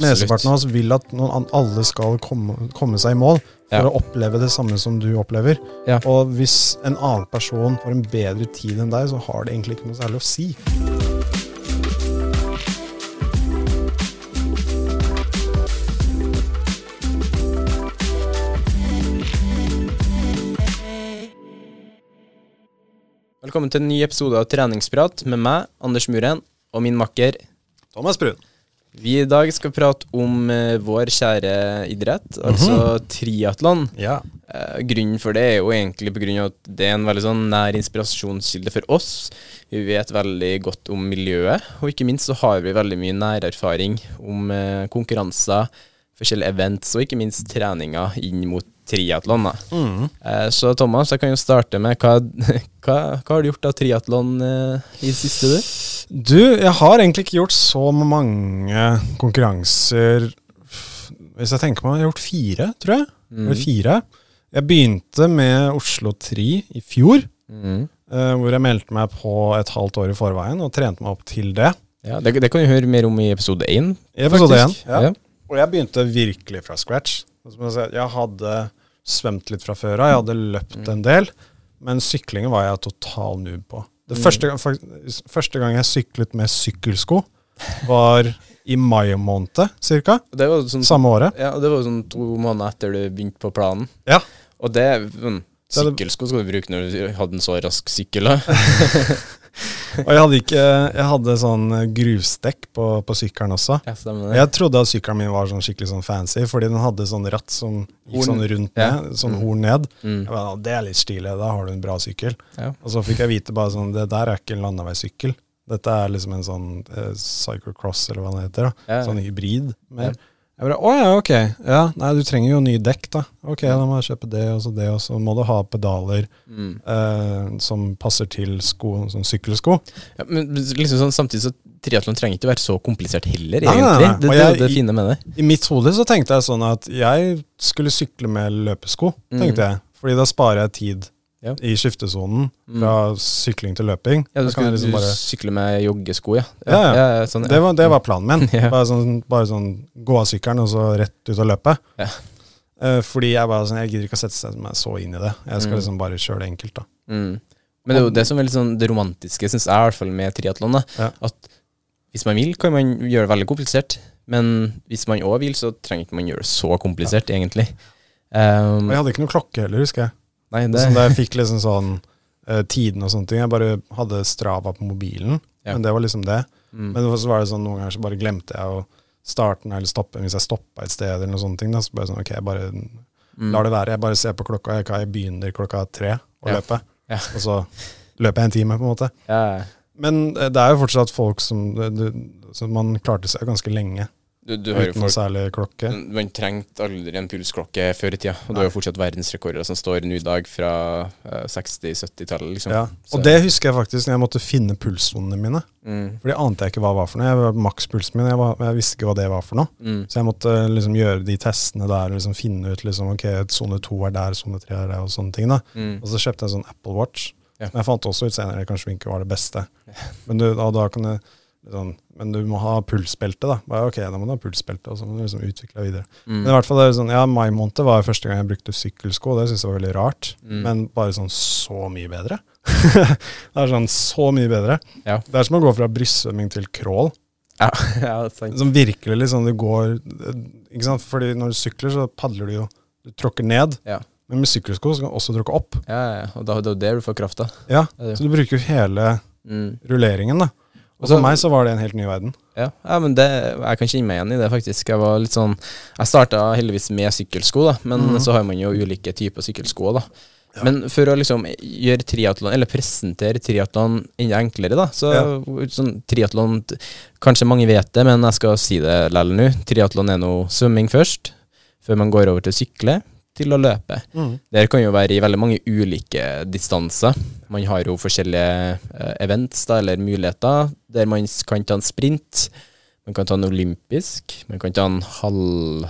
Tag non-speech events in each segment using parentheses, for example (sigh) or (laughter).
Mesteparten av oss vil at noen, alle skal komme, komme seg i mål for Ja. å oppleve det samme som du opplever. Ja. Og hvis en annen person får en bedre tid enn deg, så har det egentlig ikke noe særlig å si. Velkommen til en ny episode av Treningsprat med meg, Anders Muren, og min makker. Thomas Brun. Vi i dag skal prate om uh, vår kjære idrett, altså triatlon. Ja. Uh, grunnen for det er jo egentlig på grunn av at det er en veldig sånn nær inspirasjonskilde for oss. Vi vet veldig godt om miljøet, og ikke minst så har vi veldig mye nærerfaring om uh, konkurranser, forskjellige events, og ikke minst treninger inn mot triatlon. da. Eh, så Thomas, jeg kan jo starte med hva, (laughs) hva, hva har du gjort av triatlon eh, i det siste, du? Du, jeg har egentlig ikke gjort så mange konkurranser Hvis jeg tenker meg, jeg har gjort fire, tror jeg. Eller fire. Jeg begynte med Oslo Tri i fjor, Mm. eh, hvor jeg meldte meg på et halvt år i forveien og trente meg opp til det. Ja, det, det kan du høre mer om i episode én. Episode 1. Ja. Ja. Og jeg begynte virkelig fra scratch. Jeg, hadde svømt litt fra før av, jeg hadde løpt en del, men syklingen var jeg total noob på. Det første, gang- første gang jeg syklet med sykkelsko, var i mai måned, cirka. Sånn Samme året. Ja, det var jo sånn to måneder etter du begynte på planen. Ja. Og det sånn, det- Sykkelsko skal du bruke når du hadde en så rask sykkel. (laughs) Og jeg hadde, ikke, jeg hadde sånn grusdekk på, på sykkelen også. Ja. Jeg trodde at sykkelen min var sånn skikkelig sånn fancy, fordi den hadde sånn ratt som gikk Horn. sånn rundt Ja. ned, sånn horn ned. Mm. Jeg bare, det er litt stilig, da har du en bra sykkel. Ja. Og så fikk jeg vite bare sånn, det der er ikke en landeveissykkel. Dette er liksom en sånn eh, cyclocross, eller hva det heter. da. Ja. Sånn hybrid. Mer. Jeg bare, å ja, ok. Ja, nei, du trenger jo nye dekk, da. Ok, da må jeg kjøpe det og så det, og så må du ha pedaler Mm. eh, som passer til sko, sånn sykkelsko. Ja, men liksom sånn, samtidig så triatlon trenger ikke være så komplisert heller, Nei, nei, egentlig. nei. Det, det jeg- det fine med det. I mitt hode så tenkte jeg sånn at jeg skulle sykle med løpesko, tenkte jeg. Fordi da sparer jeg tid Mm. Ja. i skiftesonen fra sykling til løping. Ja, du skulle liksom bare sykle med joggesko, ja. Ja, ja. sånn, Det var, det var planen min. (laughs) Ja. Bare, sånn, bare sånn gå av sykkelen og så rett ut og løpe. Ja. Eh, fordi jeg bare sånn, jeg gidder ikke å sette meg så inn i det. Jeg skal Mm. liksom bare kjøre det enkelt, da. Mm. Men det er jo det som er litt sånn det romantiske, syns jeg, i hvert fall med triatlon. Ja. At hvis man vil, kan man gjøre det veldig komplisert. Men hvis man òg vil, så trenger ikke man gjøre det så komplisert, egentlig. Um, jeg hadde ikke noe klokke heller, husker jeg. Nei, det, Sånn, jeg fikk liksom sånn uh, tiden og sånne ting. Jeg bare hadde Strava på mobilen, Ja. men det var liksom det. mm, Men så var det sånn noen ganger så bare glemte jeg å starte eller stoppe hvis jeg stoppa et sted eller noen sånne ting. Da. Så bare sånn, ok, jeg bare mm, lar det være. Jeg bare ser på klokka. Jeg, jeg begynner klokka tre å Ja. løpe. Ja. Og så løper jeg en time, på en måte. ja, Men eh, det er jo fortsatt folk som det, det, så Man klarte seg ganske lenge Du, du uten folk særlig klokke. Man trengte aldri en pulsklokke før i tida, og det er jo fortsatt verdensrekorder som står nå i dag fra eh, 60-70-tallet, liksom. Ja. Så- Og det husker jeg faktisk når jeg måtte finne pulssonene mine. Mm, For det ante jeg ikke hva det var for noe. Jeg Makspulsen min, jeg, var, jeg visste ikke hva det var for noe. mm, Så jeg måtte liksom gjøre de testene der liksom finne ut liksom, ok, sone to er der, sone tre er der, og sånne ting. da. mm. Og så kjøpte jeg en sånn Apple Watch. Ja. Men jeg fant også ut senere kanskje ikke var det beste. (laughs) Men du, da, da kan du, liksom, men du må ha pulsbelte, da. Bare, ok, da må du ha pulsbelte, og så må du liksom utvikle videre. Mm. Men i hvert fall det er sånn, ja, mai måned var første gang jeg brukte sykkelsko, det syntes jeg var veldig rart. Mm. Men bare sånn så mye bedre. (laughs) det er sånn så mye bedre. Ja. Det er som å gå fra brystsvømming til crawl. Ja, (laughs) ja. Som virkelig liksom, du går Ikke sant, fordi når du sykler, så padler du jo Du tråkker ned. Ja. Men med sykkelsko så kan du også tråkke opp. Ja, ja, og da, det er jo der du får krafta. Ja. Så du bruker jo hele Mm. rulleringen, da. Og for meg så var det en helt ny verden. Ja, ja men det, jeg kan kjenne meg igjen i det, faktisk. Jeg var litt sånn Jeg starta heldigvis med sykkelsko, da, men Mhm. så har man jo ulike typer sykkelsko, da. Men for å liksom gjøre triatlon, eller presentere triatlon enda enklere, da, så sånn triatlon Kanskje mange vet det, men jeg skal si det likevel nå. Triatlon er nå svømming først, før man går over til å sykle, til å løpe. Det kan jo være i veldig mange ulike distanser. Man har jo forskjellige eh, events da, eller muligheter, der man kan ta en sprint. Man kan ta en olympisk. Man kan ta en halv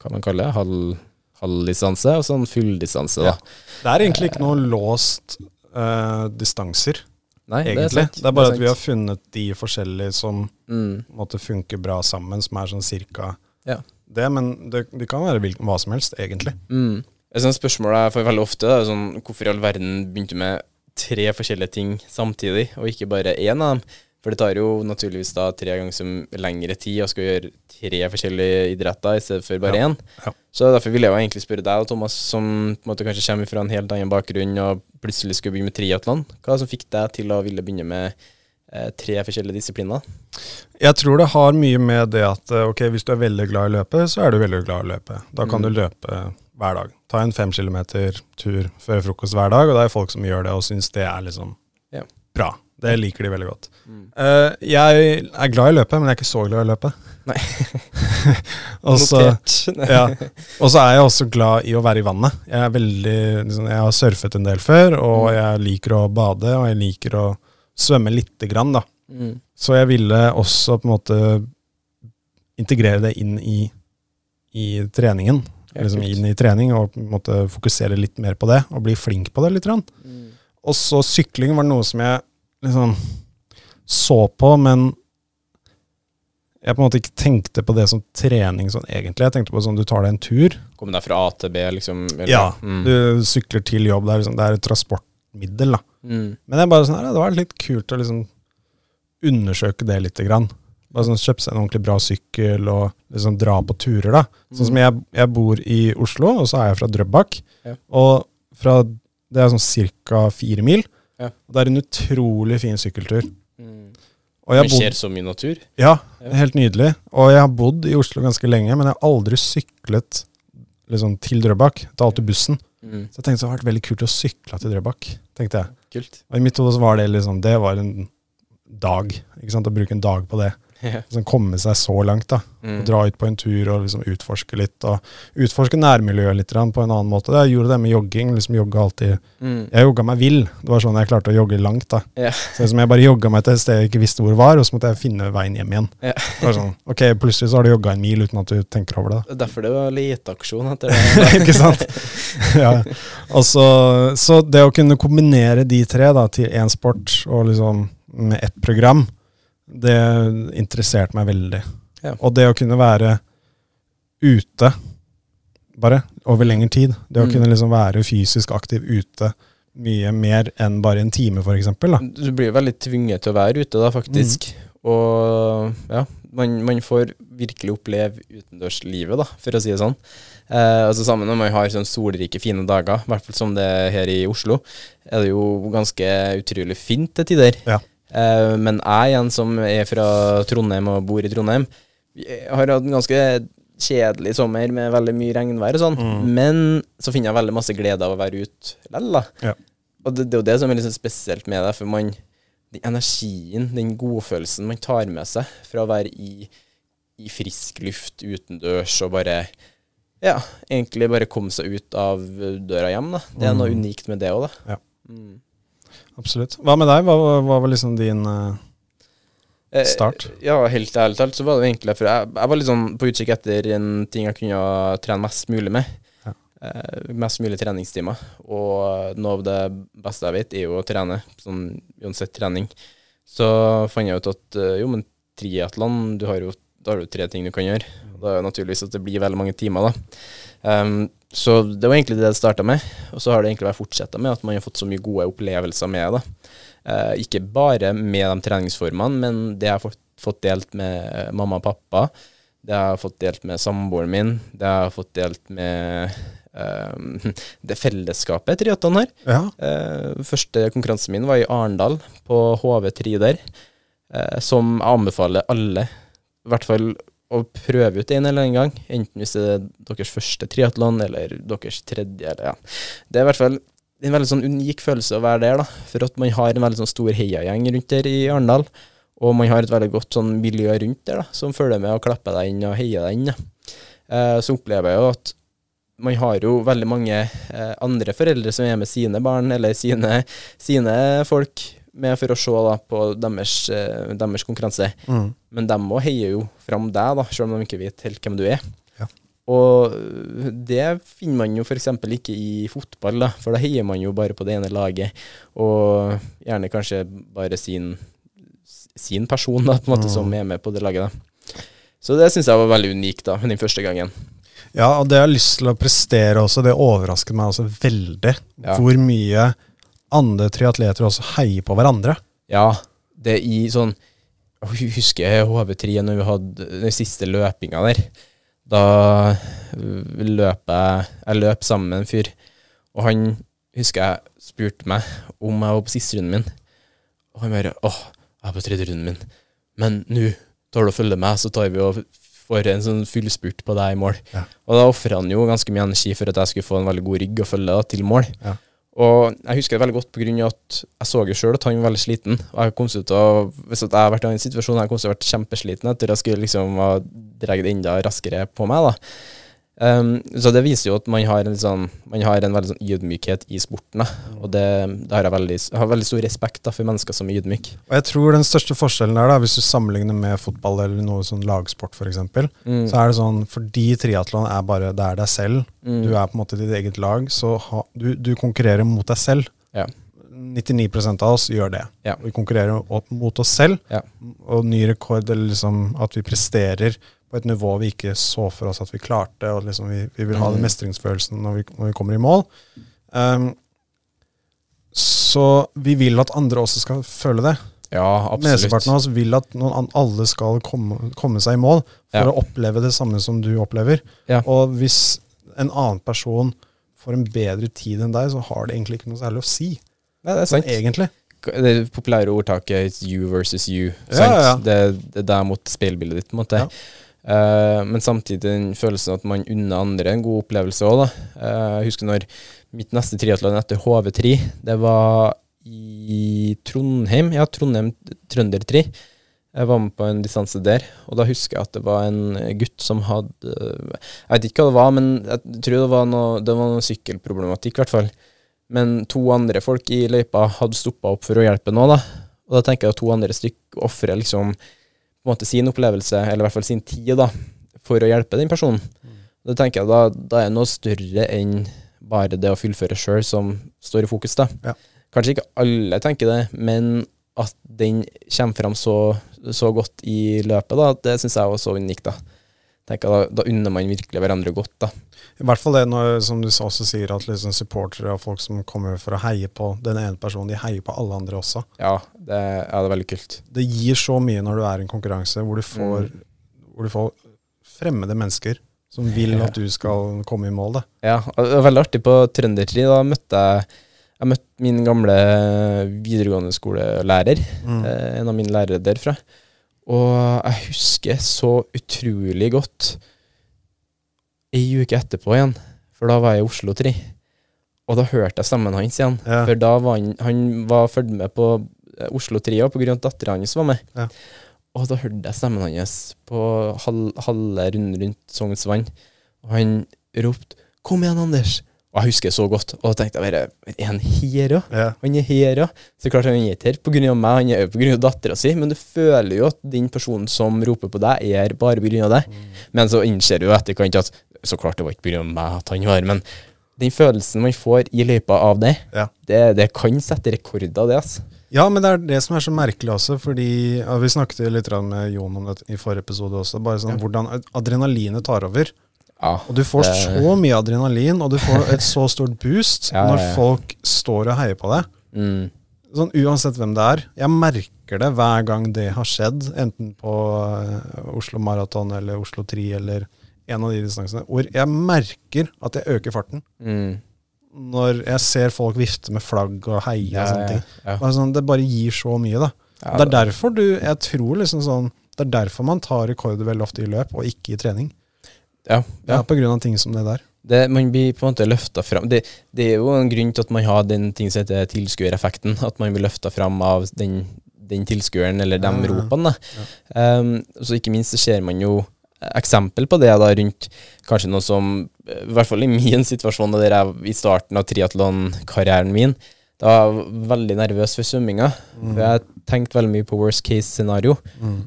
Hva man kaller det? Halv, halvdistanse, og så en fulldistanse, da. Det er egentlig ikke noen låst uh, distanser, Nei, egentlig. det er sant. Det er bare at vi har funnet de forskjellige som mm, funker bra sammen, som er sånn cirka Ja. Det. Men det, det kan være hvilken, hva som helst, egentlig. mm. Jeg synes spørsmålet jeg får veldig ofte, er sånn, hvorfor i all verden begynte du med tre forskjellige ting samtidig, og ikke bare én av dem? For det tar jo naturligvis da tre ganger som lengre tid å skal gjøre tre forskjellige idretter i stedet for bare Ja. én. Ja. Så derfor vil jeg jo egentlig spørre deg, Thomas, som på en måte kanskje kommer fra en helt annen bakgrunn og plutselig skulle begynne med triatlon. Hva som fikk deg til å ville begynne med tre forskjellige disipliner? Jeg tror det har mye med det at eh, ok, hvis du er veldig glad i løpe, så er du veldig glad i å løpe. Da kan Mm. du løpe hver dag. Ta en fem kilometer tur før frokost hver dag, og det er folk som gjør det og syns det er liksom yeah. bra. Det liker de veldig godt. Mm. Uh, jeg er glad i å løpe, men jeg er ikke så glad i å løpe. Nei. (laughs) og så Notert. (laughs) ja. Og så er jeg også glad i å være i vannet. Jeg er veldig, liksom, jeg har surfet en del før, og Mm. jeg liker å bade, og jeg liker å svømme lite grann, da. Mm. Så jeg ville også på en måte integrere det inn i, i treningen. Ja, liksom inn i trening og på en måte fokusere litt mer på det, og bli flink på det litt. grann. Mm. Og så sykling var noe som jeg liksom så på, men jeg på en måte ikke tenkte på det som trening sånn egentlig. Jeg tenkte på sånn du tar deg en tur. Kommer deg fra A til B, liksom? eller- Ja, Mm. Du sykler til jobb. Det er, liksom, det er et transportmiddel. da. Mm. Men er bare sånn, her, det var litt kult å liksom undersøke det litt. Grann. Bare sånn Kjøpe seg en ordentlig bra sykkel og liksom dra på turer. da. Sånn som jeg, jeg bor i Oslo, og så er jeg fra Drøbak. Ja. Og fra, det er sånn ca. fire mil. Ja. Og det er en utrolig fin sykkeltur. Mm. Og jeg Vi har bodd- så mye natur. ja, Ja. helt nydelig. Og jeg har bodd i Oslo ganske lenge, men jeg har aldri syklet liksom, til Drøbak. Det er alltid bussen. Mm. Så jeg tenkte det hadde vært veldig kult å sykle til Drøbak. tenkte jeg. Kult. Og I mitt hode var det liksom, det var en dag. ikke sant, Å bruke en dag på det. Ja. Liksom Komme seg så langt. da. Mm. Dra ut på en tur og liksom utforske litt. og Utforske nærmiljøet litt på en annen måte. Jeg gjorde det med jogging. liksom Jogga alltid Mm. Jeg jogga meg vill. Det var sånn jeg klarte å jogge langt. da. Yeah. Så liksom Jeg bare jogga meg til et sted jeg ikke visste hvor det var, og så måtte jeg finne veien hjem igjen. Yeah. Det var sånn, ok, Plutselig så har du jogga en mil uten at du tenker over det. da. Er Derfor det var leteaksjon etter (laughs) det. ikke sant? ja. Også, så, så det å kunne kombinere de tre da, til én sport og liksom med ett program, det interesserte meg veldig. Ja. Og det å kunne være ute, bare, over lengre tid. Det å Mm. kunne liksom være fysisk aktiv ute mye mer enn bare en time, eksempel. Du blir veldig tvunget til å være ute, da, faktisk. Og ja, man, man får virkelig oppleve utendørslivet, da, for å si det sånn. Eh, altså Sammen når man har sånn solrike, fine dager, i hvert fall som det er her i Oslo, er det jo ganske utrolig fint til tider. Ja. Eh, men jeg igjen, som er fra Trondheim og bor i Trondheim, har hatt en ganske kjedelig sommer med veldig mye regnvær og sånn, Mm. men så finner jeg veldig masse glede av å være ute da. Ja. Og det, det er jo det som er sånn spesielt med det, for man den energien, den godfølelsen man tar med seg fra å være i, i frisk luft utendørs og bare Ja, egentlig bare komme seg ut av døra hjem, da. Det er noe Mm. unikt med det òg, da. Ja. Mm. Absolutt. Hva med deg? Hva, hva var liksom din eh, Eh, Start. Ja, helt ærlig talt så var det egentlig For jeg, jeg var litt sånn på utkikk etter en ting jeg kunne trene mest mulig med. Ja. Eh, mest mulig treningstimer. Og noe av det beste jeg vet, er jo å trene. Sånn uansett trening. Så fant jeg ut at eh, jo, men triatlon, du har jo da har du tre ting du kan gjøre. Da er det naturligvis at det blir veldig mange timer, da. Ehm, så det var egentlig det det starta med. Og så har det egentlig vært fortsetta med at man har fått så mye gode opplevelser med det. Uh, ikke bare med de treningsformene, men det jeg har fått, fått delt med mamma og pappa. Det jeg har fått delt med samboeren min. Det jeg har fått delt med ehm, (laughs) det fellesskapet triatlon har. Ja. Uh, første konkurransen min var i Arendal, på HV3 der. Eh, som jeg anbefaler alle, i hvert fall å prøve ut en eller annen gang. Enten hvis det er deres første triatlon, eller deres tredje, eller ja. Det er i hvert fall en veldig sånn unik følelse å være der, da. For at man har en veldig sånn stor heiagjeng rundt der i Arendal. Og man har et veldig godt sånn miljø rundt der, da, som følger med og klapper deg inn og heier deg inn. Eh, så opplever jeg jo at man har jo veldig mange eh, andre foreldre som er med sine barn, eller sine, sine folk, med for å se da, på deres, eh, deres konkurranse. Mm. Men dem òg heier jo fram deg, da, selv om de ikke vet helt hvem du er. Ja. Og øh, det finner man jo f.eks. ikke i fotball, da, for da heier man jo bare på det ene laget, og gjerne kanskje bare sin, sin person da, på en måte, Mm. som er med på det laget. da. Så det syns jeg var veldig unikt da, den første gangen. Ja, og det jeg har lyst til å prestere også, det overrasket meg også veldig. Ja. Hvor mye andre triatleter også heier på hverandre. Ja, det er i sånn Jeg husker HV3 når vi hadde den siste løpinga der. Da løp jeg Jeg løp sammen med en fyr, og han husker jeg spurte meg om jeg var på siste runden min. Og han bare åh, jeg er på tredje runden min. Men nå tar du og følger meg, så tar vi og får en sånn fullspurt på deg i mål. Ja. Og da ofra han jo ganske mye energi for at jeg skulle få en veldig god rygg å følge da, til mål. Ja. Og jeg husker det veldig godt av at jeg så jo sjøl at han var veldig sliten. Og jeg kom til å, hvis jeg hadde vært i en situasjon jeg kom til å vært kjempesliten etter at jeg skulle liksom ha dratt enda raskere på meg. da. Um, så det viser jo at man har en, sånn, man har en veldig sånn ydmykhet i sporten. Da. Og det, det har jeg, veldig, har veldig stor respekt da, for mennesker som er ydmyke. Og jeg tror den største forskjellen der, da, hvis du sammenligner med fotball eller noe sånn lagsport f.eks., Mm. så er det sånn fordi triatlon er bare det er deg selv, Mm. du er på en måte ditt eget lag, så ha, du, du konkurrerer mot deg selv. Ja. 99% av oss gjør det. Ja. Vi konkurrerer opp mot oss selv, Ja. og ny rekord, eller liksom at vi presterer på et nivå vi ikke så for oss at vi klarte, og liksom vi, vi vil ha den Mm. mestringsfølelsen når vi, når vi kommer i mål. Um, så vi vil at andre også skal føle det. Ja, absolutt. Mesteparten av oss vil at noen, alle skal komme, komme seg i mål for Ja. å oppleve det samme som du opplever. Ja. Og hvis en annen person får en bedre tid enn deg, så har det egentlig ikke noe særlig å si. Nei, det er Sånn sant. egentlig. Det populære ordtaket you versus you. Ja. Det, det er mot speilbildet ditt, på en måte. Ja. Eh, men samtidig den følelsen at man unner andre en god opplevelse òg, da. Eh, jeg husker når mitt neste triatlon etter HV3, det var i Trondheim, ja, Trondheim Trøndertri. Jeg var med på en distanse der, og da husker jeg at det var en gutt som hadde Jeg vet ikke hva det var, men jeg tror det var noe, det var noe sykkelproblematikk, i hvert fall. Men to andre folk i løypa hadde stoppa opp for å hjelpe nå, da. Og da tenker jeg at to andre stykk ofrer liksom på en måte sin opplevelse, eller i hvert fall sin tid, da, for å hjelpe den personen. Da tenker jeg da, da er det noe større enn bare det å fullføre sjøl som står i fokus, da. Ja. Kanskje ikke alle tenker det, men at den kommer fram så, så godt i løpet, da, det syns jeg var så unikt, da. Tenker jeg, da, da unner man virkelig hverandre godt, da. I hvert fall det når, som du også sier, at liksom supportere og folk som kommer for å heie på den ene personen, de heier på alle andre også. Ja, det, ja, det er veldig kult. Det gir så mye når du er i en konkurranse hvor du får, hvor du får fremmede mennesker som vil at du skal komme i mål. Da. Ja, det var veldig artig på Trøndertri. Da møtte jeg jeg møtte min gamle videregående skolelærer. Mm. Eh, en av mine lærere derfra. Og jeg husker så utrolig godt ei uke etterpå igjen, for da var jeg i Oslo 3. Og da hørte jeg stemmen hans igjen. Ja. For da var han, han var fulgt med på Oslo 3 òg, grunn at dattera hans var med. Ja. Og da hørte jeg stemmen hans på halve runden rundt Sognsvann. Og han ropte 'Kom igjen, Anders'. Og jeg husker det så godt. Og da tenkte jeg bare Er han her òg? Ja. Han er her òg. Så klart han er ikke her pga. meg, han er jo pga. dattera si, men du føler jo at den personen som roper på deg, er her bare pga. deg. Men så innser du jo etterkant at så klart det var ikke pga. meg at han var men den følelsen man får i løypa av det, Ja. det, det kan sette rekorder, det, altså. Ja, men det er det som er så merkelig også, fordi ja, Vi snakket litt med Jon om det i forrige episode også. Bare sånn hvordan adrenalinet tar over. Ja, Og du får det- så mye adrenalin, og du får et så stort boost (laughs) Ja, ja, når folk står og heier på deg. Mm. Sånn Uansett hvem det er. Jeg merker det hver gang det har skjedd, enten på eh, Oslo Maraton eller Oslo Tri eller en av de distansene, hvor jeg merker at jeg øker farten. Mm. Når jeg ser folk vifte med flagg og heie og sånne ting. ja. Bare sånn, det bare gir så mye, da. Ja, det er derfor du Jeg tror liksom sånn Det er derfor man tar rekorder veldig ofte i løp, og ikke i trening. Ja, ja. ja. på grunn av ting som det der. Det, man blir på en måte løfta fram. Det, det er jo en grunn til at man har den ting som heter tilskuereffekten. At man blir løfta fram av den, den tilskueren eller de Ja, ropene. Um, så ikke minst så ser man jo eksempel på det da rundt kanskje noe som I hvert fall i min (laughs) situasjon, da jeg i starten av triatlonkarrieren min da var jeg veldig nervøs for svømminga. Mm. For jeg tenkte veldig mye på worst case scenario. Mm.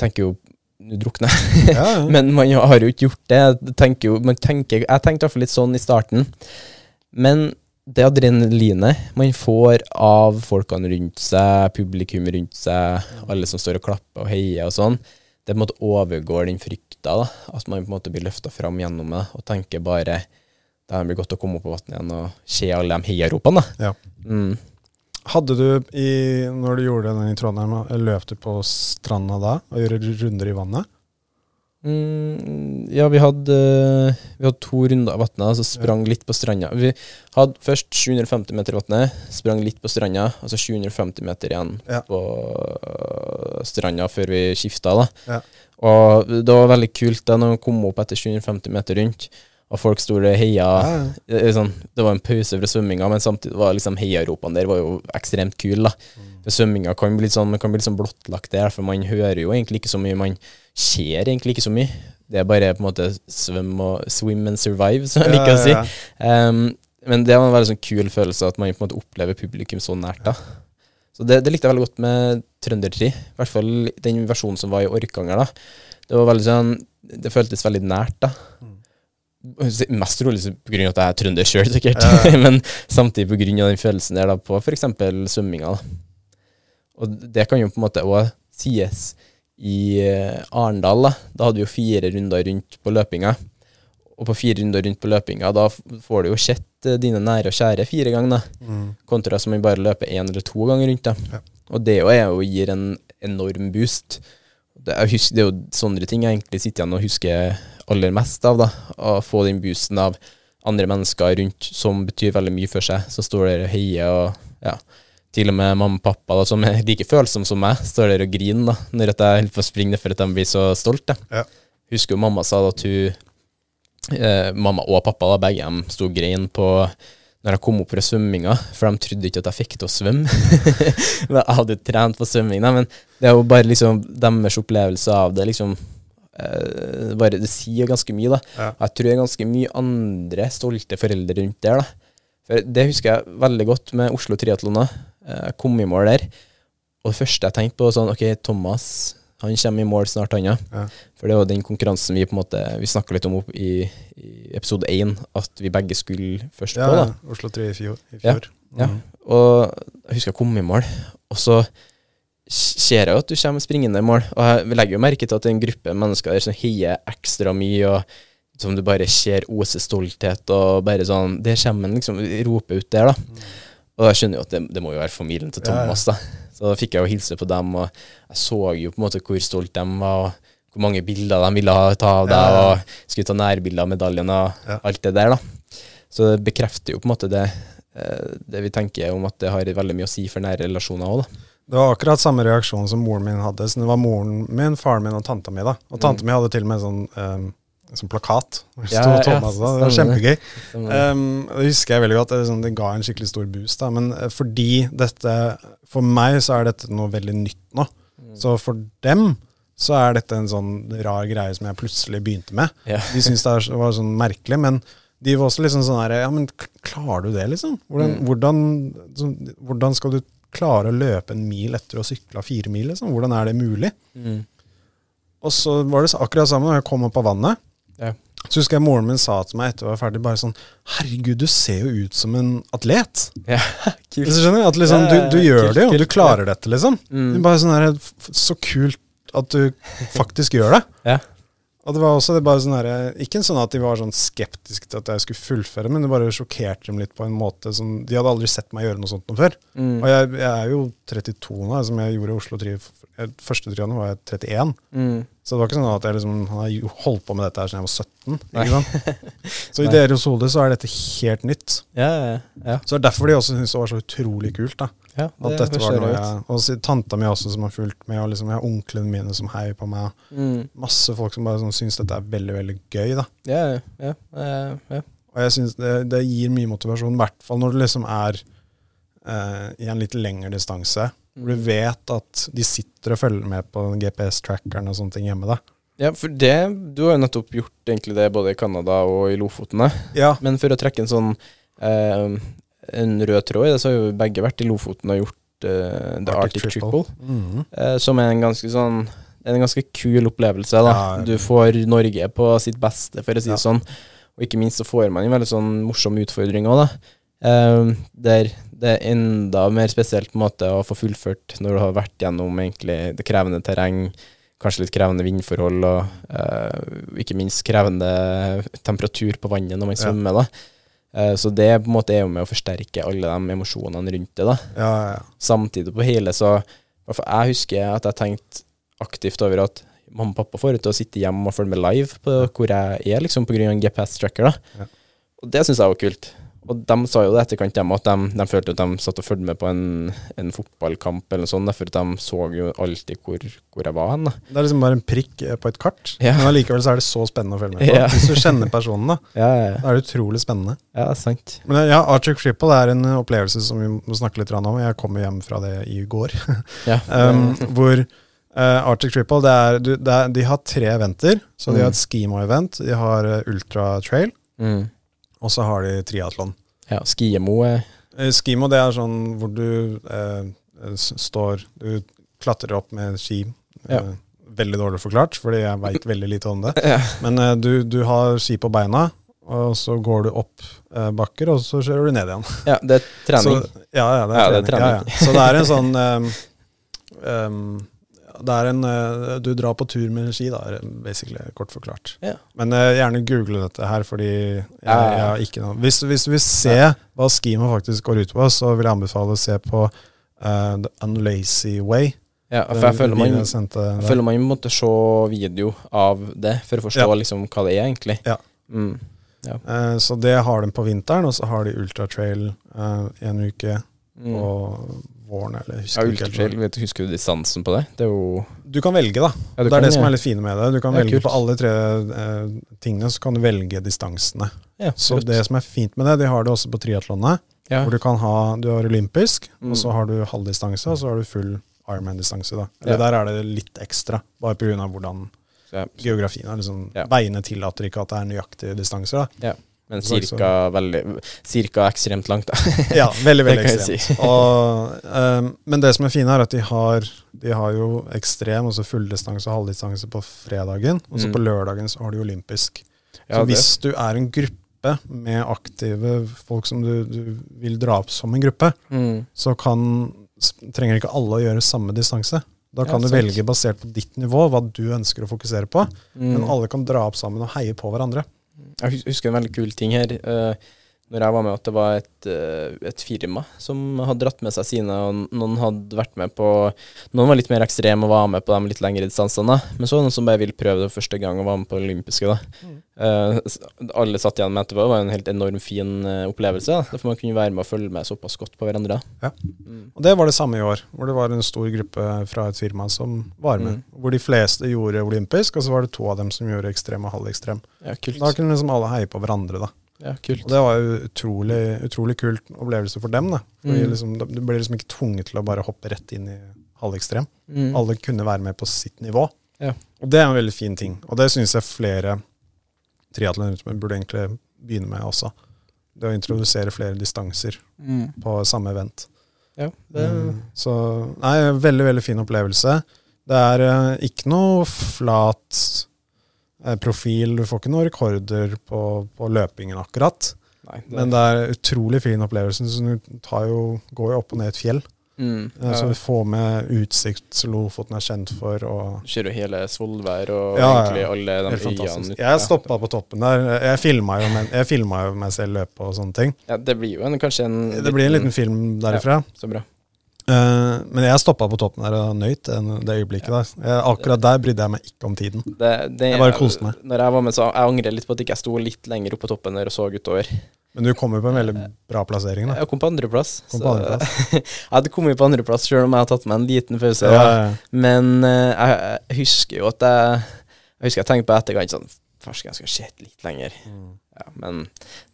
Tenker jo Nå drukner. Ja, ja. (laughs) Men man har jo ikke gjort det. Jeg tenker jo, man tenker, jeg tenkte i hvert fall litt sånn i starten. Men det adrenalinet man får av folkene rundt seg, publikum rundt seg, alle som står og klapper og heier og sånn, det på en måte overgår den frykta. da, At man på en måte blir løfta fram gjennom det og tenker bare det blir godt å komme opp på vannet igjen og se alle de heiaropene. Ja. Mm. Hadde du, i, når du gjorde den i Trondheim, løp du på stranda da og gjorde runder i vannet? Mm, ja, vi hadde, vi hadde to runder av vannet, altså sprang litt på stranda. Vi hadde først 750 meter i vannet, sprang litt på stranda, og så 750 meter igjen Ja. på stranda før vi skifta. da. Ja. Og det var veldig kult da når vi kom opp etter 750 meter rundt, og folk sto og heia. Ja, ja. Det, sånn, det var en pause fra svømminga, men samtidig var liksom heiaropene der var jo ekstremt kule. da. For svømminga kan bli litt sånn, man kan bli litt sånn blottlagt der, for man hører jo egentlig ikke så mye. Man ser egentlig ikke så mye. Det er bare på en måte swim, og swim and survive, som jeg liker å si. Um, men det var en veldig sånn kul følelse at man på en måte opplever publikum så nært. da. Så det, det likte jeg veldig godt med Trøndertri. I hvert fall den versjonen som var i Orkanger. da. Det var veldig sånn, det føltes veldig nært. da. Mest trolig pga. at jeg er trønder sjøl, sikkert. Ja, (laughs) men samtidig av den følelsen der da, på f.eks. svømminga. Og det kan jo på en måte òg sies i eh, Arendal. Da. da hadde vi jo fire runder rundt på løpinga. Og på fire runder rundt på løpinga, da får du jo sett eh, dine nære og kjære fire ganger. Mm. Kontra som man bare løper én eller to ganger rundt. da. Ja. Og det jo er jo gir en enorm boost. Det er, det er jo sånne ting jeg egentlig sitter igjen og husker aller mest av. da. Å få den boosten av andre mennesker rundt som betyr veldig mye for seg. Som står der og heier og ja. Til og med mamma og pappa, da, som er like følsomme som meg, står der og griner da, når jeg holder på å springe for at de blir så stolte. Ja. Husker jo mamma sa da at hun eh, Mamma og pappa, da, begge dem, sto og grein på når jeg kom opp fra svømminga, for de trodde ikke at jeg fikk til å svømme. (laughs) Jeg hadde jo trent på svømming, men det er jo bare liksom deres opplevelse av det, liksom eh, bare, Det sier ganske mye, da. Ja. Jeg tror det er ganske mye andre stolte foreldre rundt der, da. For det husker jeg veldig godt med Oslo Triatlon. da. Eh, Jeg kom i mål der, og det første jeg tenkte på, sånn OK, Thomas han kommer i mål snart, han, ja. Ja. For det var den konkurransen vi på en måte Vi snakka litt om opp i, i episode én, at vi begge skulle først Ja, på. da. ja. Oslo 3 i fjor. I Ja, fjor. Ja. Mm. Og jeg husker jeg kom i mål, og så ser jeg jo at du kommer springende i mål. Og jeg legger jo merke til at det er en gruppe mennesker der som heier ekstra mye, og som du bare ser oser stolthet, og bare sånn Der kommer han liksom roper ut der, da. Og jeg skjønner jo at det, det må jo være familien til. Thomas, da. Så da fikk jeg jo hilse på dem, og jeg så jo på en måte hvor stolt de var, og hvor mange bilder de ville ta av deg, og skulle ta nærbilder av medaljen og alt det der, da. Så det bekrefter jo på en måte det, eh, det vi tenker om at det har veldig mye å si for nære relasjoner òg, da. Det var akkurat samme reaksjon som moren min hadde. Så det var moren min, faren min og tanta mi. da. Og tante mi hadde til og med sånn, um, sånn plakat. (laughs) Ja, ja, Thomas, det var kjempegøy. Um, det husker jeg veldig godt. Det, sånn, det ga en skikkelig stor boost. Da. Men eh, fordi dette For meg så er dette noe veldig nytt nå. Mm. Så for dem så er dette en sånn rar greie som jeg plutselig begynte med. Yeah. De syntes det var sånn merkelig, men de var også liksom sånn her Ja, men klarer du det, liksom? Hvordan, Mm. hvordan, så, hvordan skal du klare å løpe en mil etter å ha sykla fire mil, liksom? Hvordan er det mulig? Mm. Og så var det akkurat samme når jeg kom opp av vannet. Ja. Så husker jeg moren min sa til meg etter jeg var ferdig, bare sånn Herregud, du ser jo ut som en atlet. Ja, (laughs) kult. Så skjønner? At liksom, du, du gjør kult, det jo, du klarer dette, liksom. Mm. Det bare sånn her, Så kult at du faktisk gjør det. Ja. Og det var også det bare sånn her, Ikke sånn at de var sånn skeptiske til at jeg skulle fullføre, men det bare sjokkerte dem litt på en måte som De hadde aldri sett meg gjøre noe sånt noe før. Mm. Og jeg, jeg er jo 32 nå, som jeg gjorde i Oslo Tri. Første trianen var jeg 31. Mm. Så det var ikke sånn at jeg liksom har holdt på med dette her siden jeg var 17. Ikke sant? (laughs) Så i deres hode så er dette helt nytt. Ja, ja, ja. Så det er derfor de også syntes det var så utrolig kult. da ja At dette var noe jeg Og tanta mi også som har fulgt med, og liksom jeg har onklene mine som heier på meg. Mm. Masse folk som bare sånn, syns dette er veldig veldig gøy. da Ja, ja, ja. Og jeg synes det, det gir mye motivasjon, i hvert fall når du liksom er eh, i en litt lengre distanse. Hvor du vet at de sitter og følger med på GPS-trackeren og sånne ting hjemme. da Ja, for det Du har jo nettopp gjort egentlig det både i Canada og i Lofoten. Ja, Men for å trekke en sånn eh, En rød tråd i det, så har jo begge vært i Lofoten og gjort eh, The Arctic, Triple. Mhm. eh, som er en ganske sånn en ganske kul opplevelse. da. Ja, Du får Norge på sitt beste, for å si Ja. det sånn. Og ikke minst så får man en veldig sånn morsom utfordring òg, da. Eh, der det er enda mer spesielt på en måte å få fullført når du har vært gjennom egentlig det krevende terreng, kanskje litt krevende vindforhold, og uh, ikke minst krevende temperatur på vannet når man Ja. svømmer. da. Uh, så det på en måte er jo med å forsterke alle de emosjonene rundt det. da ja, ja, ja. samtidig på hele, så jeg husker at jeg tenkte aktivt over at mamma og pappa får ut til å sitte hjemme og følge med live på hvor jeg er, liksom, en GPS-tracker. da. Ja. Og det syns jeg var kult. Og de sa jo det etterkant, dem, at de, de følte at de satt og fulgte med på en, en fotballkamp eller noe sånt, for at de så jo alltid hvor, hvor jeg var hen. Det er liksom bare en prikk eh, på et kart, Ja. men allikevel så er det så spennende å følge med på. Ja. Hvis du kjenner personen, da, (laughs) Ja, ja, da er det utrolig spennende. ja, sant. Men eh, ja, Arctic Triple er en eh, opplevelse som vi må snakke litt om. Jeg kom hjem fra det i går. (laughs) Ja, um, hvor Uh, Arctic Triple det er, det er, De har tre eventer. Så de Mm. har et skimo-event, de har Ultra Trail, mm. Og så har de triatlon. ja Skiemo Eh, Skimo det er sånn hvor du eh, står Du klatrer opp med ski. Eh, Ja. Veldig dårlig forklart, fordi jeg veit (laughs) veldig lite om det. ja. Men eh, du, du har ski på beina, og så går du opp eh, bakker, og så kjører du ned igjen. ja, det er (laughs) trening. Så, ja, ja, det er Ja, det er trening. Så det er en (laughs) sånn um, Det er en eh, Du drar på tur med ski, da, er basically kort forklart. Ja. Men uh, gjerne google dette her, fordi jeg, Ja, ja, ja. jeg har ikke noe Hvis, hvis du vil se hva skima faktisk går ut på, så vil jeg anbefale å se på uh, The Unlazy Way. Ja, for jeg føler man jeg føler man måtte se video av det for å forstå Ja. liksom hva det er, egentlig. Ja. Mm. Eh, så det har de på vinteren, og så har de ultratrail uh, en uke Mm. på våren. Eller husker Ja, ultratrail, vet du, husker du distansen på det? Det er jo Du kan velge, da. Ja, det er det som er litt fine med det. Du kan Ja, velge kult. på alle tre eh, tingene, så kan du velge distansene. ja, Så det som er fint med det, de har det også på triatlonet. ja. Hvor du kan ha Du har olympisk, Mm. og så har du halvdistanse, og så har du full Ironman-distanse. da. Eller der er det litt ekstra, bare pga. hvordan geografien er. liksom. Veiene tillater ikke at det er nøyaktige distanser. da. Men cirka, veldig, cirka ekstremt langt, da. (laughs) Ja, veldig, veldig (laughs) ekstremt. Si. Og, um, men det som er fint, er at de har, de har jo ekstrem, altså fulldistanse og halvdistanse på fredagen. Og så Mm. på lørdagen så har de olympisk. Ja, så det- hvis du er en gruppe med aktive folk som du, du vil dra opp som en gruppe, Mm. så kan, trenger ikke alle å gjøre samme distanse. Da Ja, kan du velge basert på ditt nivå hva du ønsker å fokusere på. Men Mm. alle kan dra opp sammen og heie på hverandre. Jeg husker en veldig kul ting her. eh, når jeg var med, at det var et, eh, et firma som hadde dratt med seg sine, og noen hadde vært med på Noen var litt mer ekstreme og var med på de litt lengre distansene, men så var det noen som bare ville prøve det første gang og var med på det olympiske. da. Eh, s- alle satt igjen med etterpå. Det var en helt enormt fin eh, opplevelse. da. Derfor man kunne være med og følge med såpass godt på hverandre. da. Ja. Mm. Og det var det samme i år, hvor det var en stor gruppe fra et firma som var med. Mm. Hvor de fleste gjorde olympisk, og så var det to av dem som gjorde ekstrem og halvekstrem. Ja, kult. Da kunne liksom alle heie på hverandre, da. Ja, kult. Og det var jo utrolig, utrolig kult opplevelse for dem, da. Mm. liksom, Du ble liksom ikke tvunget til å bare hoppe rett inn i halvekstrem. Mm. Alle kunne være med på sitt nivå. Ja. Og det er en veldig fin ting. Og det syns jeg flere triatlonere burde egentlig begynne med også. Det å introdusere flere distanser på samme event. Ja, det, Mm. Så nei, veldig, veldig fin opplevelse. Det er eh, ikke noe flat profil. Du får ikke noen rekorder på, på løpingen akkurat. nei, det, Men det er utrolig fin opplevelse. Så du tar jo, går jo opp og ned et fjell. mm, Eh, ja. Så du får med utsikt som Lofoten er kjent for. Og Du ser hele Svolvær og Ja, ja. egentlig alle de øyene. Jeg stoppa på toppen der. Jeg filma jo, jo meg selv løpe og sånne ting. Ja, det blir jo en, kanskje en Det blir en liten film derifra. Så bra. Eh, men jeg stoppa på toppen der og nøyt det øyeblikket der. Jeg, akkurat der brydde jeg meg ikke om tiden. Det, det, Jeg bare koste meg. Når jeg var med, så jeg angrer litt på at jeg ikke sto litt lenger oppe på toppen der og så utover. Men du kom jo på en veldig bra plassering, da. Jeg kom på andreplass. Andreplass. (laughs) jeg hadde kommet på andreplass sjøl om jeg hadde tatt meg en liten pause. Ja, ja, ja. Men uh, jeg, jeg husker jo at jeg Jeg husker jeg tenkte på etterkant sånn Farsken, jeg skulle sett litt lenger. Mm. Ja, men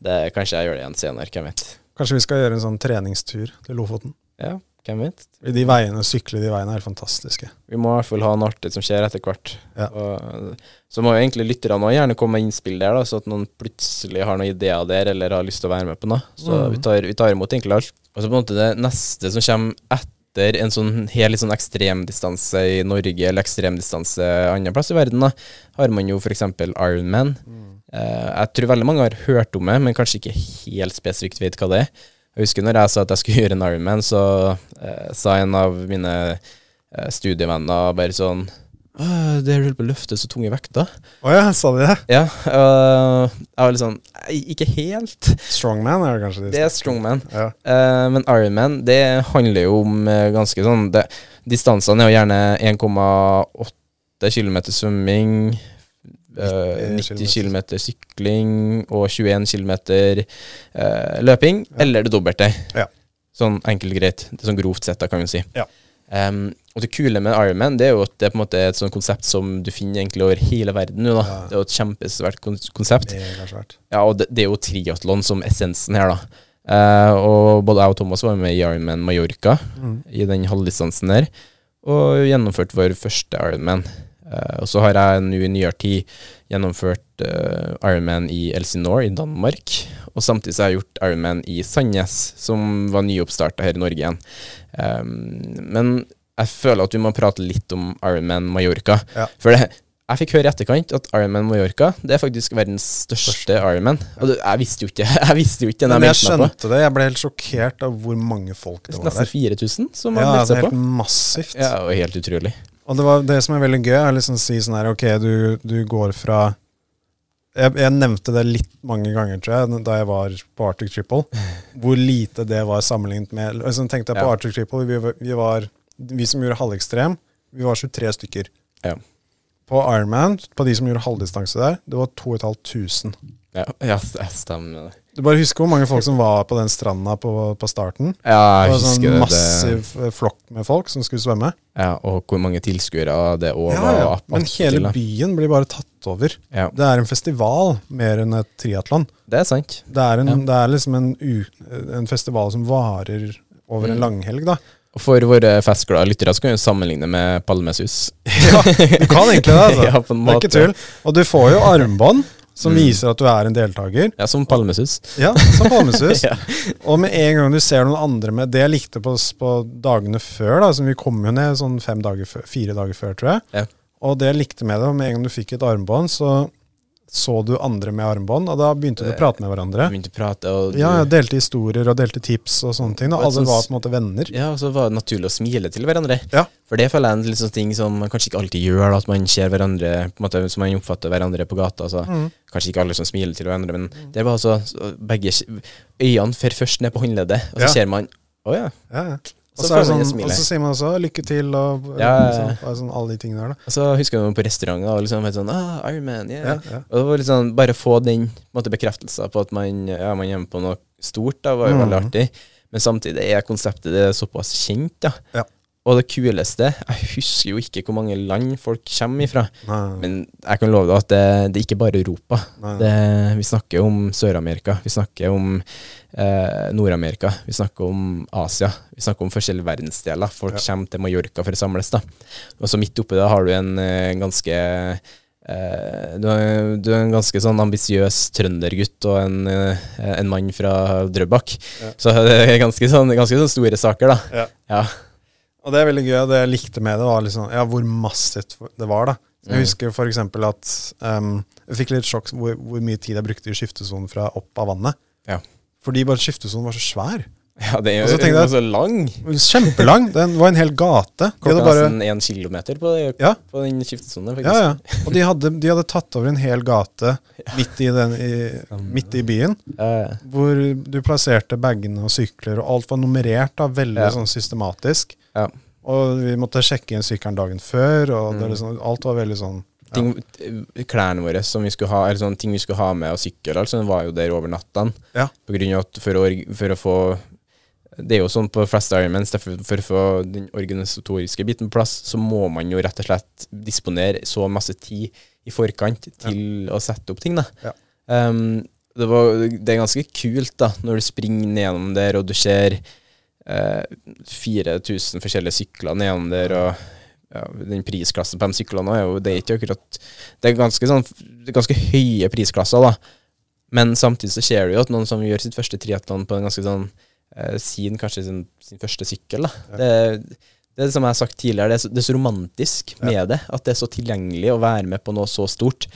det, kanskje jeg gjør det igjen senere. Hvem vet. Kanskje vi skal gjøre en sånn treningstur til Lofoten. Ja, hvem vet. De veiene, Sykle de veiene er fantastiske. Vi må i hvert fall ha noe artig som skjer etter hvert. Ja. Og, så må jo egentlig lytterne òg gjerne komme med innspill der, da, så at noen plutselig har noen ideer der, eller har lyst til å være med på noe. Så Mm. vi, tar, vi tar imot egentlig alt. Og så på en måte det neste som kommer etter en sånn helt sånn ekstremdistanse i Norge, eller ekstremdistanse andre plass i verden, da, har man jo f.eks. Ironman. Eh, jeg tror veldig mange har hørt om det, men kanskje ikke helt spesifikt vet hva det er. Jeg husker når jeg sa at jeg skulle (laughs) gjøre en Ironman, så eh, sa en av mine eh, studievenner bare sånn «Åh, det du på å løfte så tunge vekter. Å ja, sa de det? Ja, og jeg var litt sånn Ikke helt. Strongman er det kanskje? de Det er strongman. Ja. Uh, men Ironman, det handler jo om eh, ganske sånn det, Distansene er jo gjerne 1,8 km svømming, eh, 90 90 km sykling og 21 km uh, løping, eller det dobbelte. Ja. Sånn enkelt og greit. Det er sånn grovt sett, da, kan vi si. Ja. Um, og det kule med Ironman det er jo at det er på en måte et sånt konsept som du finner egentlig over hele verden nå. da. Ja. Det er jo et kjempesvært konsept. Det. Ja, og det, det er jo triatlon som essensen her, da. Uh, og både jeg og Thomas var med i Ironman Mallorca, Mm. i den halvdistansen der, og gjennomførte vår første Ironman. Eh, og så har jeg nå i nyere tid gjennomført eh, Ironman i Elsinore i Danmark, og samtidig så har jeg gjort Ironman i Sandnes, som var nyoppstarta her i Norge igjen. Men jeg føler at vi må prate litt om Ironman Mallorca. Ja. For det, jeg fikk høre i etterkant at Ironman Mallorca Det er faktisk verdens største Ironman. Og det, jeg visste jo ikke (laughs) Jeg visste jo ikke den jeg jeg på. skjønte det. Jeg ble helt sjokkert av hvor mange folk det var der. Nesten 4000 som Ja, har meldt det er helt massivt. Ja, og helt utrolig. Og det, var, det som er veldig gøy, er liksom å si sånn her Ok, du, du går fra jeg, jeg nevnte det litt mange ganger, tror jeg, da jeg var på Arctic Triple. (laughs) Hvor lite det var sammenlignet med liksom, tenkte jeg På Ja. Arctic Triple, vi, vi var Vi som gjorde halvekstrem, vi var 23 stykker. Ja. På Ironman, på de som gjorde halvdistanse der, det var 2500. Ja, ja det stemmer. det. Du bare husker hvor mange folk som var på den stranda på, på starten? Ja, Det var sånn husker det. massiv eh, flokk med folk som skulle svømme. Ja, og hvor mange tilskuere det òg Ja, var. ja. Men hele byen blir bare tatt over. Ja, Det er en festival mer enn et triatlon. det er sant. Det er, en, Ja. det er liksom en, en festival som varer over en Mm. langhelg, da. Og for våre festglade lyttere så kan vi sammenligne med Palmesus. (laughs) Ja, du kan egentlig det, altså. (laughs) Ja, en det er ikke tull. Og du får jo armbånd som Mm. viser at du er en deltaker. Ja, som Palmesus. Ja, som Palmesus. (laughs) Ja. Og med en gang du ser noen andre med Det jeg likte på, på dagene før, da, som vi kom jo ned sånn fem dager før, fire dager før, tror jeg. Ja. Og det jeg likte med det, med en gang du fikk et armbånd, så så du andre med armbånd, og da begynte du å prate med hverandre. Begynte å prate, og du, Ja, delte historier og delte tips og sånne ting. Og Alle var på en måte venner. Ja, og så var det naturlig å smile til hverandre. Ja. For det føler jeg er en sånn ting som man kanskje ikke alltid gjør, at man ser hverandre på en måte som man oppfatter hverandre på gata. Så. Mm. Kanskje ikke alle som smiler til hverandre, men det var altså begge øynene fer først ned på håndleddet, og så Ja. ser man Å ja. Ja, ja. Og Så sånn, og så sier man også 'lykke til' og Ja, ja, ja. Sånn, og sånn, alle de tingene der. da. Og så husker jeg på restauranter og liksom helt sånn ah, Iron Man, yeah. Og det var litt sånn, bare få den måte, bekreftelsen på at man, ja, man er med på noe stort, da, var jo Mm. veldig artig. Men samtidig er konseptet det er såpass kjent, da. Ja. Og det kuleste Jeg husker jo ikke hvor mange land folk kommer ifra, Nei, men jeg kan love deg at det, det er ikke bare Europa. Det, vi snakker om Sør-Amerika, vi snakker om eh, Nord-Amerika, vi snakker om Asia. Vi snakker om forskjellige verdensdeler. Folk Ja. kommer til Mallorca for å samles. da. Og så midt oppi det har du en eh, ganske eh, du, er, du er en ganske sånn ambisiøs trøndergutt og en, eh, en mann fra Drøbak. Ja. Så det er ganske sånn, ganske sånn store saker, da. Ja. Ja. Og det er veldig gøy. Det jeg likte med det, var liksom, ja, hvor massivt det var. da. Jeg Mm. husker eksempel at um, jeg fikk litt sjokk hvor, hvor mye tid jeg brukte i skiftesonen fra opp av vannet. Ja. Fordi bare skiftesonen var så svær. (laughs) Ja, det er jo jeg- så lang. (laughs) Kjempelang. Den var en hel gate. Klokka bare, nesten én kilometer på, Ja. på den skiftesonen, ja, ja. Og de hadde, de hadde tatt over en hel gate (laughs) midt i, den, i, midt i byen. Hvor du plasserte bagene og sykler, og alt var nummerert da, veldig sånn systematisk. ja. Og vi måtte sjekke inn sykkelen dagen før, og det Mm. liksom, alt var veldig sånn ting, klærne våre som vi skulle ha, eller sånne ting vi skulle ha med og sykkel, altså, den var jo der over natta. Ja. For for å få Det er jo sånn på fleste Ironmans, derfor for å få den organisatoriske biten på plass, så må man jo rett og slett disponere så masse tid i forkant til å sette opp ting, da. Ja. Um, det, var, det er ganske kult, da, når du springer nedom der, og du ser uh, 4000 forskjellige sykler nedom der, og ja, den prisklassen på de syklene er jo Det er ikke akkurat Det er ganske, sånn, ganske høye prisklasser, da. Men samtidig så ser du jo at noen som gjør sitt første triatlon på en ganske sånn eh, sin kanskje sin, sin første sykkel, da. Ja. Det, det som jeg har sagt tidligere, det er så, det er så romantisk med det. At det er så tilgjengelig å være med på noe så stort.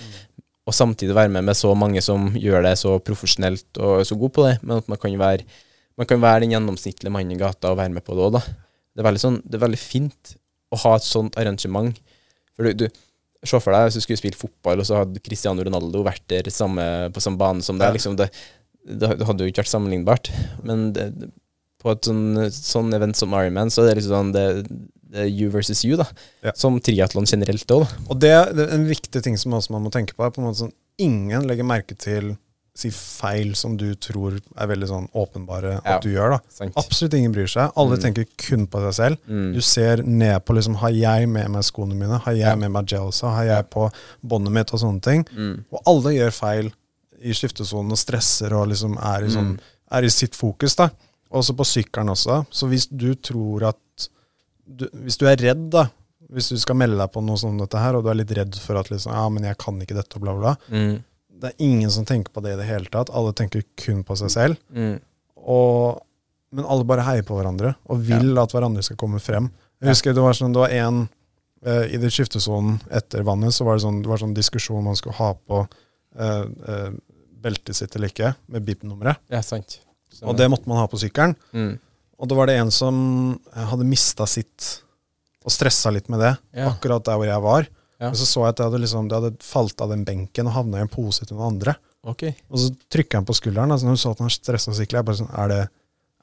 Og samtidig være med med så mange som gjør det så profesjonelt og så god på det. Men at man kan være, man kan være den gjennomsnittlige mannen i gata og være med på det òg, da. Det er sånn, det er veldig fint å ha et sånt arrangement. For du, du Se for deg hvis du skulle spille fotball, og så hadde Cristiano Ronaldo vært der samme, på samme bane som deg. Ja. Liksom det, det hadde jo ikke vært sammenlignbart. Men det, på et sånn, sånn event som Ironman, så er det liksom sånn det, det er you versus you, da. Ja. Som triatlon generelt òg, da. Og det, det er en viktig ting som man må tenke på, er på en måte sånn ingen legger merke til si feil som du tror er veldig sånn åpenbare at Ja. du gjør. da. Sant? Absolutt ingen bryr seg. Alle Mm. tenker kun på seg selv. Mm. Du ser ned på liksom, har jeg med meg skoene mine, har jeg Ja. med meg gelsa, har jeg på båndet mitt og sånne ting. Mm. Og alle gjør feil i skiftesonen og stresser og liksom er i, sånn, Mm. er i sitt fokus. da. Også på sykkelen også. Så hvis du tror at du, Hvis du er redd, da, hvis du skal melde deg på noe som dette her, og du er litt redd for at liksom, ja, men jeg kan ikke dette og bla, bla. Mm. Det er ingen som tenker på det i det hele tatt. Alle tenker kun på seg selv. Mm. Og, men alle bare heier på hverandre og vil at hverandre skal komme frem. Jeg husker det var sånn, det var en uh, i det skiftesonen etter vannet, så var det sånn, det var sånn diskusjon man skulle ha på uh, eh, beltet sitt eller ikke, med BIP-nummeret. Ja, sant. Så- Og det måtte man ha på sykkelen. mm. Og da var det en som eh, hadde mista sitt, og stressa litt med det, Ja. akkurat der hvor jeg var. Ja. Og så så jeg at det hadde, liksom, det hadde falt av den benken og havna i en pose til noen andre. Okay. Og så trykka han på skulderen. Altså når hun så at han stressa skikkelig, jeg bare sånn, er det,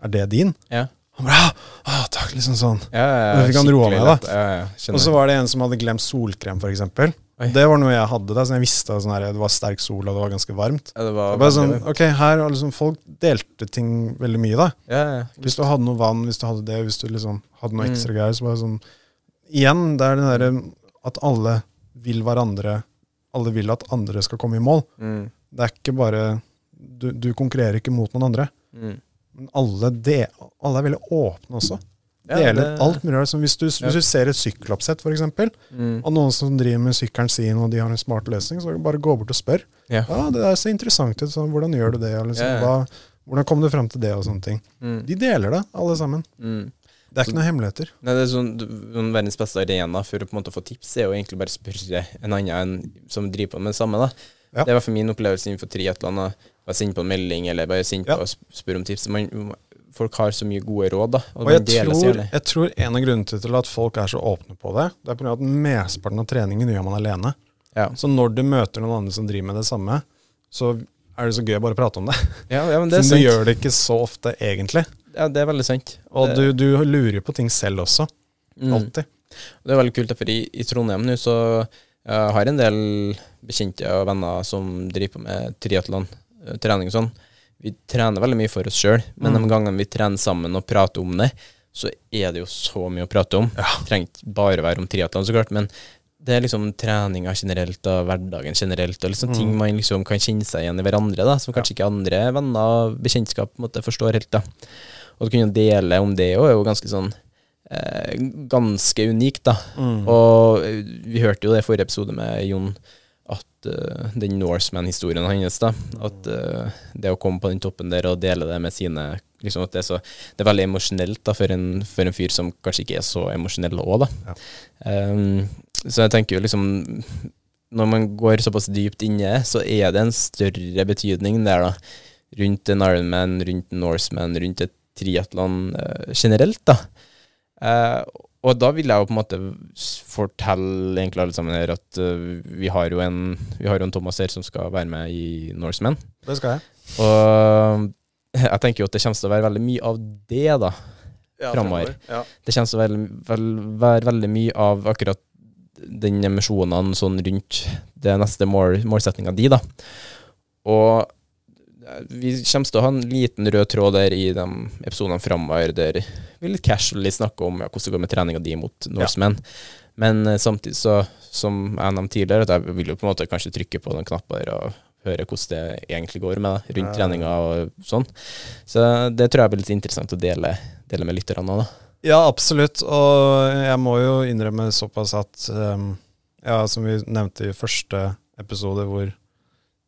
er det din? Ja. Han bare, ah, ah, takk, liksom sånn. Ja, ja, Da fikk han roa meg, da. Ja, ja. Og så var det en som hadde glemt solkrem, for eksempel. Oi. Det var noe jeg hadde da, så jeg visste sånn her, det var sterk sol, og det var ganske varmt. ja, det var Det var sånn, ok, her liksom Folk delte ting veldig mye, da. ja, ja. Hvis du hadde noe vann, hvis du hadde det, hvis du liksom hadde noe Mm. ekstra greier, så bare sånn Igjen, det er den derre at alle vil hverandre Alle vil at andre skal komme i mål. Mm. Det er ikke bare Du, du konkurrerer ikke mot noen andre. Mm. Men alle, de, alle er veldig åpne også. Ja, Deler det- alt mulig. Som hvis du, Ja. hvis du ser et sykkeloppsett, f.eks., Mm. og noen som driver med sykkelen sin, og de har en smart løsning, så bare gå bort og spør. Ja. Ja, det der ser interessant ut. Så hvordan gjør du det? Og Liksom, Ja, ja. Hva, hvordan kom du fram til det? Og sånne ting. Mm. De deler det, alle sammen. Mm. Det er ikke noen hemmeligheter. Nei, det er sånn, sånn Verdens beste arena for å få tips er jo egentlig bare spørre en annen som driver på med det samme. da. Ja. Det er i hvert fall min opplevelse innenfor triatlon. Bare sende på en melding eller bare sende Ja. på og sp- spørre om tips. Man, folk har så mye gode råd, da. Og, Og jeg tror, jeg tror en av grunnene til at folk er så åpne på det, det er pga. at mesteparten av treningen gjør man alene. Ja. Så når du møter noen andre som driver med det samme, så er det så gøy å bare prate om det. (laughs) Ja, ja, men det er sant. du gjør det ikke så ofte, egentlig. Ja, det er veldig sant. Og det, du, du lurer på ting selv også. mm. Det er veldig kult, for i, i Trondheim nå så jeg har en del bekjente og venner som driver på med triatlon, eh, trening og sånn. Vi trener veldig mye for oss sjøl, men Mm. de gangene vi trener sammen og prater om det, så er det jo så mye å prate om. Det trenger ikke bare være om triatlon, så klart, men det er liksom treninga generelt og hverdagen generelt, og liksom ting man liksom kan kjenne seg igjen i hverandre, da, som kanskje ikke andre venner og bekjentskap måtte forstår helt. da. Og å kunne dele om det òg er jo ganske sånn eh, ganske unikt, da. Og eh, vi hørte jo det i forrige episode med Jon, eh, den Norseman-historien hans, da, at uh, det å komme på den toppen der og dele det med sine liksom at det, er så, det er veldig emosjonelt da, for en, for en fyr som kanskje ikke er så emosjonell òg, Ja. Um, så jeg tenker jo liksom Når man går såpass dypt inne, så er det en større betydning der, da. Rundt en Ironman, rundt en Norseman, rundt et triatlon uh, generelt, da. Eh, og da vil jeg jo på en måte fortelle egentlig alle sammen her at eh, vi har jo en Vi har jo en Thomas her som skal være med i Norseman. Det skal jeg. Og jeg tenker jo at det kommer til å være veldig mye av det, da. Ja, Fremover. Ja. Det kommer til å være, vel, være veldig mye av akkurat den emisjonen sånn rundt det neste mål, målsettinga di, da. Og eh, vi kommer til å ha en liten rød tråd der i de episodene framover der vi litt casually snakker om ja, hvordan det går med treninga di mot Norseman. Men eh, samtidig så, som jeg nevnte tidligere, at jeg vil jo på en måte kanskje trykke på den knappen der og høre hvordan det egentlig går med rundt Ja. treninga og sånn. Så det tror jeg blir litt interessant å dele, dele med lytterne òg, da. Ja, absolutt. Og jeg må jo innrømme såpass at um, Ja, som vi nevnte i første episode, hvor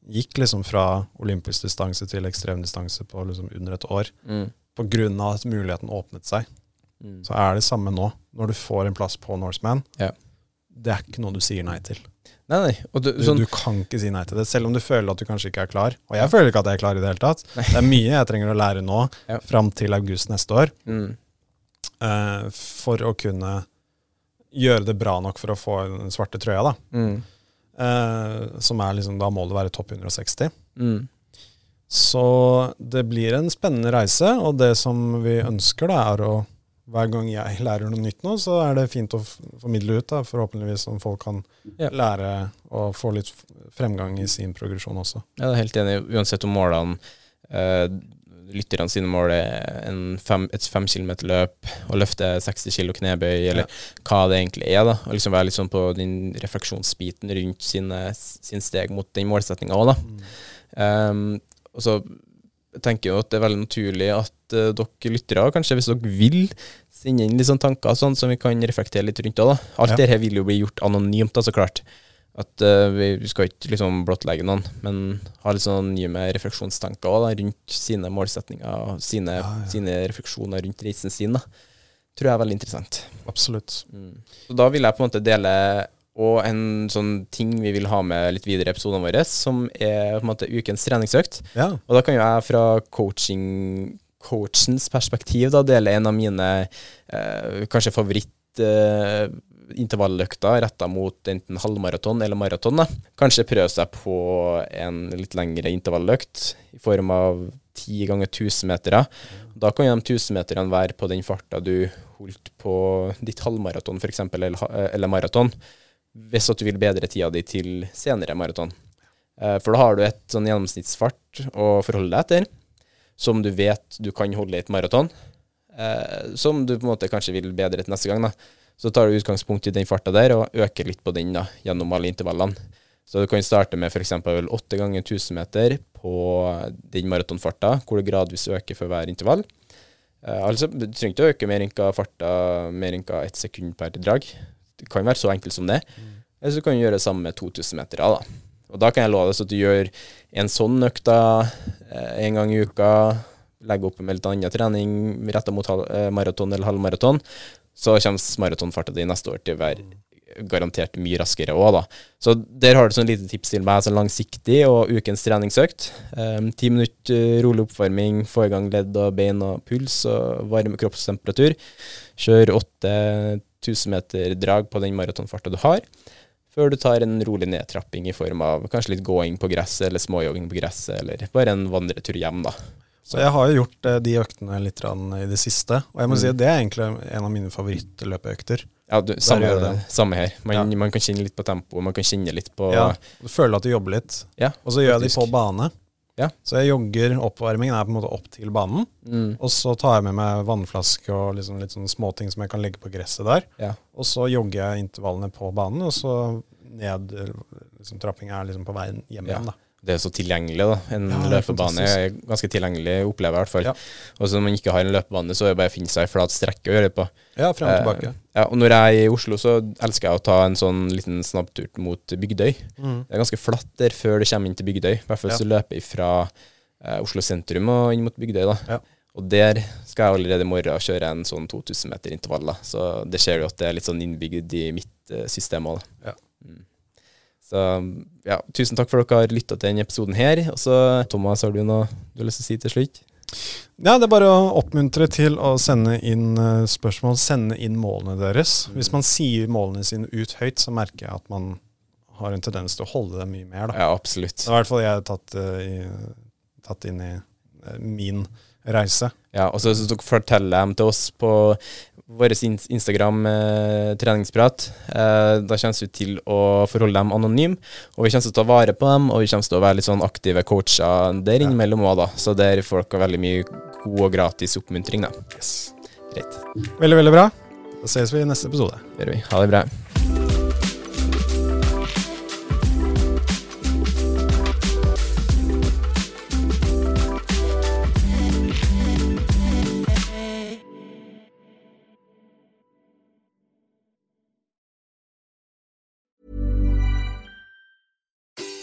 gikk liksom fra olympisk distanse til ekstrem distanse på liksom under et år. Mm. Av at muligheten åpnet seg. Mm. Så er det samme nå. Når du får en plass på Norseman, Ja. det er ikke noe du sier nei til. Nei, nei. Og du, sånn, du kan ikke si nei til det, selv om du føler at du kanskje ikke er klar. Og jeg føler ikke at jeg er klar i det hele tatt. Det er mye jeg trenger å lære nå, Ja. fram til august neste år, mm, uh, for å kunne gjøre det bra nok for å få den svarte trøya, da. mm, Eh, som er liksom, da må det være topp 160. mm, Så det blir en spennende reise, og det som vi ønsker, da, er å hver gang jeg (laughs) lærer noe nytt nå, så er det fint å formidle ut, da, forhåpentligvis om folk kan Ja. lære og få litt fremgang i sin progresjon også. Jeg er helt enig, uansett om målene eh, Lytterne sine mål er en fem, et fem kilometer løp og løfte 60 kilo knebøy, eller hva det egentlig er. da, og liksom Være litt sånn på den refleksjonsbiten rundt sine, sin steg mot den målsettinga òg, da. Um, og så tenker jeg at det er veldig naturlig at uh, dere lyttere, kanskje hvis dere vil, sende inn litt sånn tanker sånn som vi kan reflektere litt rundt òg. Alt Ja. det her vil jo bli gjort anonymt, da, så klart. At uh, vi, vi skal ikke liksom blottlegge noen, men ha litt sånn nye med refleksjonstanker også, da, rundt sine målsetninger og sine, Ja, ja. sine refleksjoner rundt reisen sin. da. Tror jeg er veldig interessant. Absolutt. Mm. Så da vil jeg på en måte dele og en sånn ting vi vil ha med litt videre i episodene våre, som er på en måte ukens treningsøkt. Ja. Og da kan jo jeg fra coaching, coachens perspektiv da dele en av mine eh, kanskje favoritt eh, intervalløkter retta mot enten halvmaraton eller maraton. da. Kanskje prøve seg på en litt lengre intervalløkt i form av 10 ganger 1000 meter. Da kan de 1000-meterne være på den farta du holdt på ditt halvmaraton f.eks., eller, eller maraton, hvis at du vil bedre tida di til senere maraton. Eh, For da har du et sånn gjennomsnittsfart å forholde deg etter, som du vet du kan holde i et maraton, eh, som du på en måte kanskje vil bedre til neste gang. da. Så tar du utgangspunkt i den farta der, og øker litt på den da, gjennom alle intervallene. Så du kan starte med f.eks. 8 ganger 1000 meter på den maratonfarta, hvor det gradvis øker for hver intervall. Eh, altså, Du trenger ikke å øke mer enn hva farta mer enn hva ett sekund per drag. Det kan være så enkelt som det. Eller så kan du gjøre det samme med 2000 meter. Da. Og da kan jeg love deg at du gjør en sånn økta eh, en gang i uka, legger opp med litt annen trening retta mot eh, maraton eller halvmaraton, så kommer maratonfarta di neste år til å være garantert mye raskere òg, da. Så der har du sånn lite tips til meg, så langsiktig og ukens treningsøkt. Um, Ti minutter eh, rolig oppvarming, få i gang ledd og bein og puls og varme kroppstemperatur. Kjør 8000 meter drag på den maratonfarta du har, før du tar en rolig nedtrapping i form av kanskje litt gåing på gresset, eller småjogging på gresset, eller bare en vandretur hjem, da. Så jeg har jo gjort eh, de øktene litt i det siste, og jeg må Mm. si at det er egentlig en av mine favorittløpeøkter. Ja, du, samme, samme her. Man, Ja. man kan kjenne litt på tempoet, man kan kjenne litt på Ja, du føler at du jobber litt. Ja, Og så gjør jeg de på bane. Ja. Så jeg jogger, oppvarmingen er på en måte opp til banen. Mm. Og så tar jeg med meg vannflaske og liksom litt sånne småting som jeg kan legge på gresset der. Ja. Og så jogger jeg intervallene på banen, og så ned liksom, Trappinga er liksom på veien hjem igjen, da. Det er så tilgjengelig, da. En Ja, løpebane er er ganske tilgjengelig, opplever jeg i hvert fall. Ja. Og så når man ikke har en løpebane, så er det bare å finne seg en flat strekke å gjøre det på. Ja, frem og tilbake. Eh, ja, og når jeg er i Oslo, så elsker jeg å ta en sånn liten snabbtur mot Bygdøy. Mm. Det er ganske flatt der før det kommer inn til Bygdøy. I hvert fall Ja. så løper jeg fra eh, Oslo sentrum og inn mot Bygdøy. da. Ja. Og der skal jeg allerede i morgen kjøre en sånn 2000 meter intervall. da. Så det ser du at det er litt sånn innbygd i mitt eh, system òg. Ja. Mm. Så ja, tusen takk for at dere har lytta til denne episoden her. Og så Thomas, har du noe du har lyst til å si til slutt? Ja, det er bare å oppmuntre til å sende inn eh, spørsmål, sende inn målene deres. Hvis man sier målene sine ut høyt, så merker jeg at man har en tendens til å holde dem mye mer. Da. Ja, absolutt. Det er i hvert fall jeg tatt, eh, i, tatt inn i eh, min reise. Ja, og så Hvis dere forteller dem til oss på vår Instagram eh, treningsprat. Eh, da kommer vi til å forholde dem anonyme, og vi kommer til å ta vare på dem, og vi kommer til å være litt sånn aktive coacher der innimellom òg, da. Så der får dere veldig mye god og gratis oppmuntring, da. Yes. Greit. Veldig, veldig bra. Da ses vi i neste episode. Det gjør vi. Ha det bra.